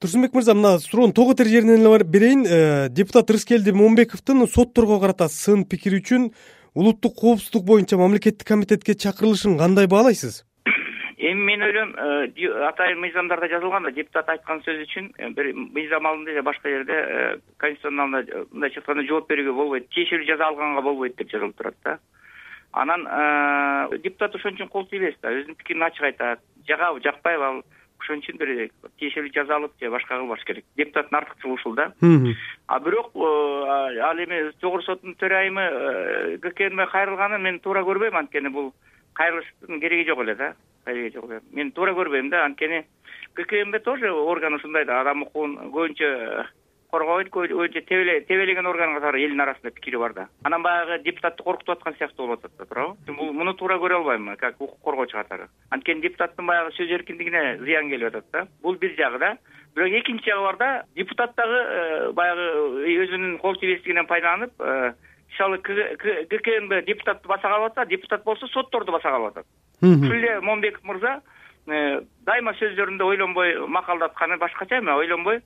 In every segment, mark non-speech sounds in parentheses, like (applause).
турсунбек мырза мына суроону тоготер жеринен эле берейин. Э, депутат рыскелди момунбековдун сотторго карата сын пикири үчүн улуттук коопсуздук боюнча мамлекеттик комитетке чакырылышын кандай баалайсыз? Эми мен ойлойм э, атайын мыйзамдарда жазылган да депутат айткан сөзү үчүн э, бир мыйзам алдында же башка жерде конституционалдо мындайча айтканда жооп берүүгө болбойт тиешелүү жаза алганга болбойт деп жазылып турат да. Анан депутат ошон үчүн кол тийбес да өзүнүн пикирин ачык айтат жагабы жакпайбы ал ошон үчүн бир тиешелүү жаза алып же башка кылбаш керек. Депутаттын артыкчылыгы ушул да. А бирок э, ал эми жогорку соттун төрайымы э, гкнб кайрылганын мен туура көрбөйм анткени бул кайрылыштын кереги жок эле да. Кереги жок эле. Мен туура көрбөйм да анткени гкнб тоже орган ушундай да адам укугун көбүнчө коргобойт көбүнчө тебелеген орган катары элдин арасында пикири бар да. Анан баягы депутатты коркутуп аткан сыяктуу болуп атат да туурабы. Бул муну туура көрө албайм как укук коргоочу катары анткени депутаттын баягы сөз эркиндигине зыян келип атат да. Бул бир жагы да. Бирок экинчи жагы бар да депутат дагы э, баягы э, өзүнүн кол тийбестигинен пайдаланып э, мисалы гкнб депутатты баса калып атса депутат болсо сотторду баса калып атат. Ушул эле момунбеков мырза дайыма сөздөрүндө ойлонбой макалдатканы башкача эми ойлонбой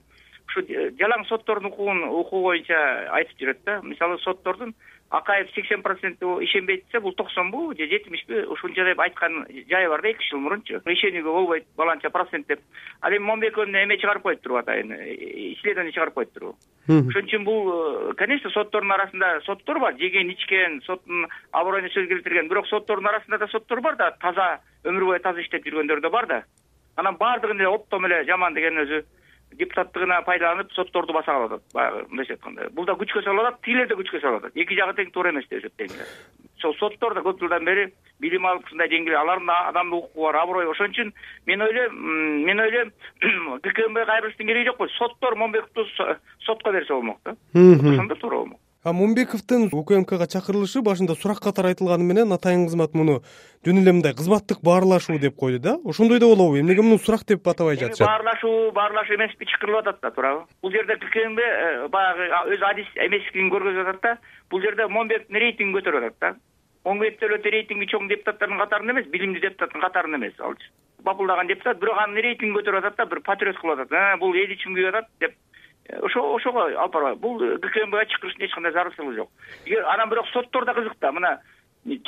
ушу жалаң соттордун укугун укугу боюнча айтып жүрөт да. Мисалы соттордун акаев сексен процент ишенбейт десе бул токсонбу же жетимишпи ушунча деп айткан жайы бар да эки үч жыл мурунчу. Ишенүүгө болбойт баланча процент деп. Ал эми момунбековдун эме чыгарып коюптурбу атайын исследование чыгарып коюптурбу ошон үчүн бул э, конечно соттордун арасында соттор бар. Жеген ичкен соттун аброюна сөз келтирген. Бирок соттордун арасында да соттор бар да таза өмүр бою таза иштеп жүргөндөр да бар да. Анан баардыгын эле оптом эле жаман деген өзү депутаттыгына пайдаланып сотторду баса калып атат баягы мындайча айтканда. Бул да күчкө салып атат тигилер да күчкө салып атат эки жагы тең туура эмес деп эсептейм ошол соттор да көп жылдан бери билим алып ушундай деңгээлде алардын да адамдык укугу бар аброю ошон үчүн мен ойлойм мен ойлойм (clears throat) гкнб кайрылыштын кереги жок соттор момунбековду сотко берсе болмок да. Ошондо туура а момунбековдун укмкга чакырылышы башында сурак катары айтылганы менен атайын кызмат муну жөн эле мындай кызматтык баарлашуу деп койду да. Ошондой да болобу. Эмнеге муну сурак деп атабай жатышат? Баарлашуу баарлашуу эмеспи чакырылып атат да туурабы. Бул жерде гкнб э, баягы өзү адис эместигин көргөзүп атат да. Бул жерде момунбековдун рейтингин көтөрүп атат да. Момунбеков деле рейтинги чоң депутаттардын катарында эмес билимдүү депутаттын катарында эмес. Алчы бапылдаган депутат бирок анын рейтингин көтөрүп атат да бир патриот кылып атат. Э, бул эл үчүн күйүп атат деп ошо ошого алып барбайбы бул гкнбга чакырыштын эч кандай зарылчылыгы жок. Эгер анан бирок сотторда кызык да мына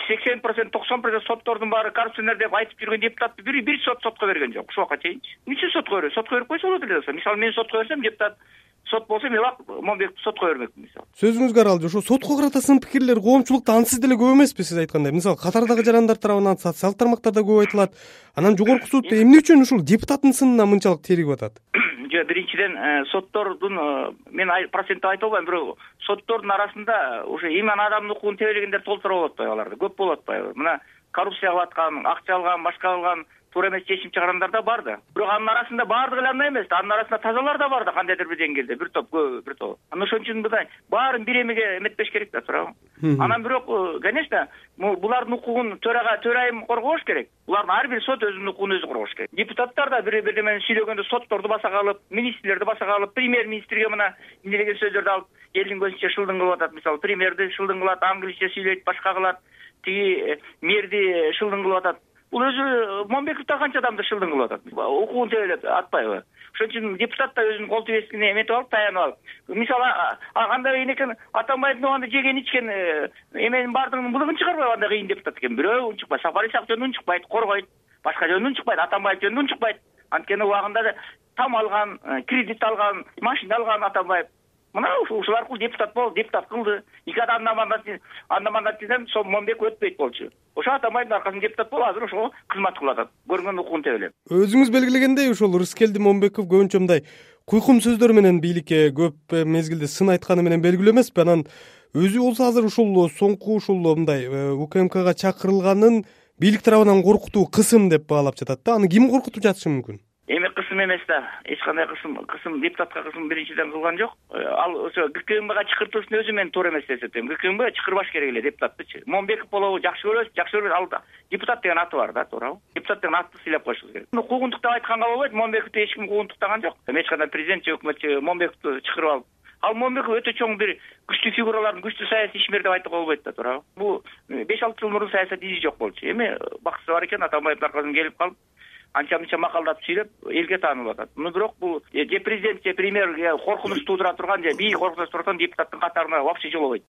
сексен процент токсон процент соттордун баары коррупционер деп айтып жүргөн депутатты бир сот сотко берген жок. Ушул убакка чейинчи эмне үчүн сотко бербейт? Сотко берип койсо болот эле. Болбосо мисалы мен сотко берсем депутат сот болсо мен момунбековду сотко бермекмин мисалы. Сөзүңүзгө аралуу ошо сотко карата сын пикирлер коомчулукта ансыз деле көп эмеспи сиз айткандай? Мисалы катардагы жарандар тарабынан социалдык тармактарда көп айтылат. Анан жогорку суд эмне үчүн ушул депутаттын сынына мынчалык теригип атат биринчиден э, соттордун э, мен проценттеп айта албайм бирок соттордун арасында уже иман адамдын укугун тебелегендер толтура болуп атпайбы аларда көп болуп атпайбы мына коррупция кылып аткан акча алган башка кылган туура эмес чечим чыгагандар да бар да бирок анын арасында баардыгы эле андай эмес. Да анын арасында тазалар да бар да кандайдыр бир деңгээлде бир топ көбү бир топ. Анан ошон үчүн мындай баарын бир эмеге эметпеш керек да туурабы анан бирок э, конечно булардын укугун төрага төрайым коргош керек. Булардын ар бир сот өзүнүн укугун өзү коргош керек. Депутаттар да бир бирдемени сүйлөгөндө сотторду баса калып министрлерди баса калып премьер министрге мына эмне деген сөздөрдү алып элдин көзүнчө шылдың кылып атат. Мисалы премьерди шылдың кылат англисче сүйлөйт башка кылат тиги э, мэрди шылдың кылып атат. Бул өзү момунбеков да канча адамды шылдың кылып атат? Укугун тебелеп атпайбы. Ошон үчүн депутат да өзүнүн кол тийбестигине эметип алып таянып алып. Мисалы кандай кыйын экен атамбаев убагында жеген ичкен э, эменин баардыгынын былыгын чыгарбайбы андай кыйын депутат экен. Бирөө унчукпайт сапар исаков жөнүндө унчукпайт коргойт. Башка жөнүндө унчукпайт атамбаев жөнүндө унчукпайт анткени убагында там алган э, кредит алган машина алган атамбаев мына ушул аркылуу депутат болду депутат кылды. Никогда одномандатныйдан сол момунбеков өтпөйт болчу. Ошо атамбаевдин аркасында депутат болуп азыр ошого кызмат кылып атат көргөн укугун тебелеп өзүңүз белгилегендей ушул рыскелди момунбеков көбүнчө мындай куйкум сөздөр менен бийликке көп э, мезгилде сын айтканы менен белгилүү эмеспи? Анан өзү болсо азыр ушул соңку ушул мындай э, укмкга чакырылганын бийлик тарабынан коркутуу кысым деп баалап жатат да. Аны ким коркутуп жатышы мүмкүн эми кысым эмес да. Эч кандай кысым кысым депутатка кысым биринчиден кылган жок. Э, ал ошо гкнбга чакыртылышын өзү мен туура эмес деп эсептейм гкнб чакырбаш керек эле депутаттычы момунбеков болобу жакшы көрөбүз жакшы көрбөйбүз ал депутат деген аты бар да туурабы. Депутат деген атты сыйлап коюшубуз керек. Куугунтуктап айтканга болбойт момунбековду эч ким куугунтуктаган жок. Эч кандай президент же өкмөтчү момунбековду чакырып алып. Ал момунбеков өтө чоң бир күчтүү фигуралардын күчтүү саясий ишмер деп айтууга болбойт да туурабы. Бул беш алты жыл мурун саясат изи жок болчу. Эми баксы бар экен атамбаевдин аркасынан келип калып анча мынча макалдап сүйлөп элге таанылып атат. Ну бирок бул же президент же премьер коркунуч туудура турган же бий коркута турган депутаттын катарына вообще жолобойт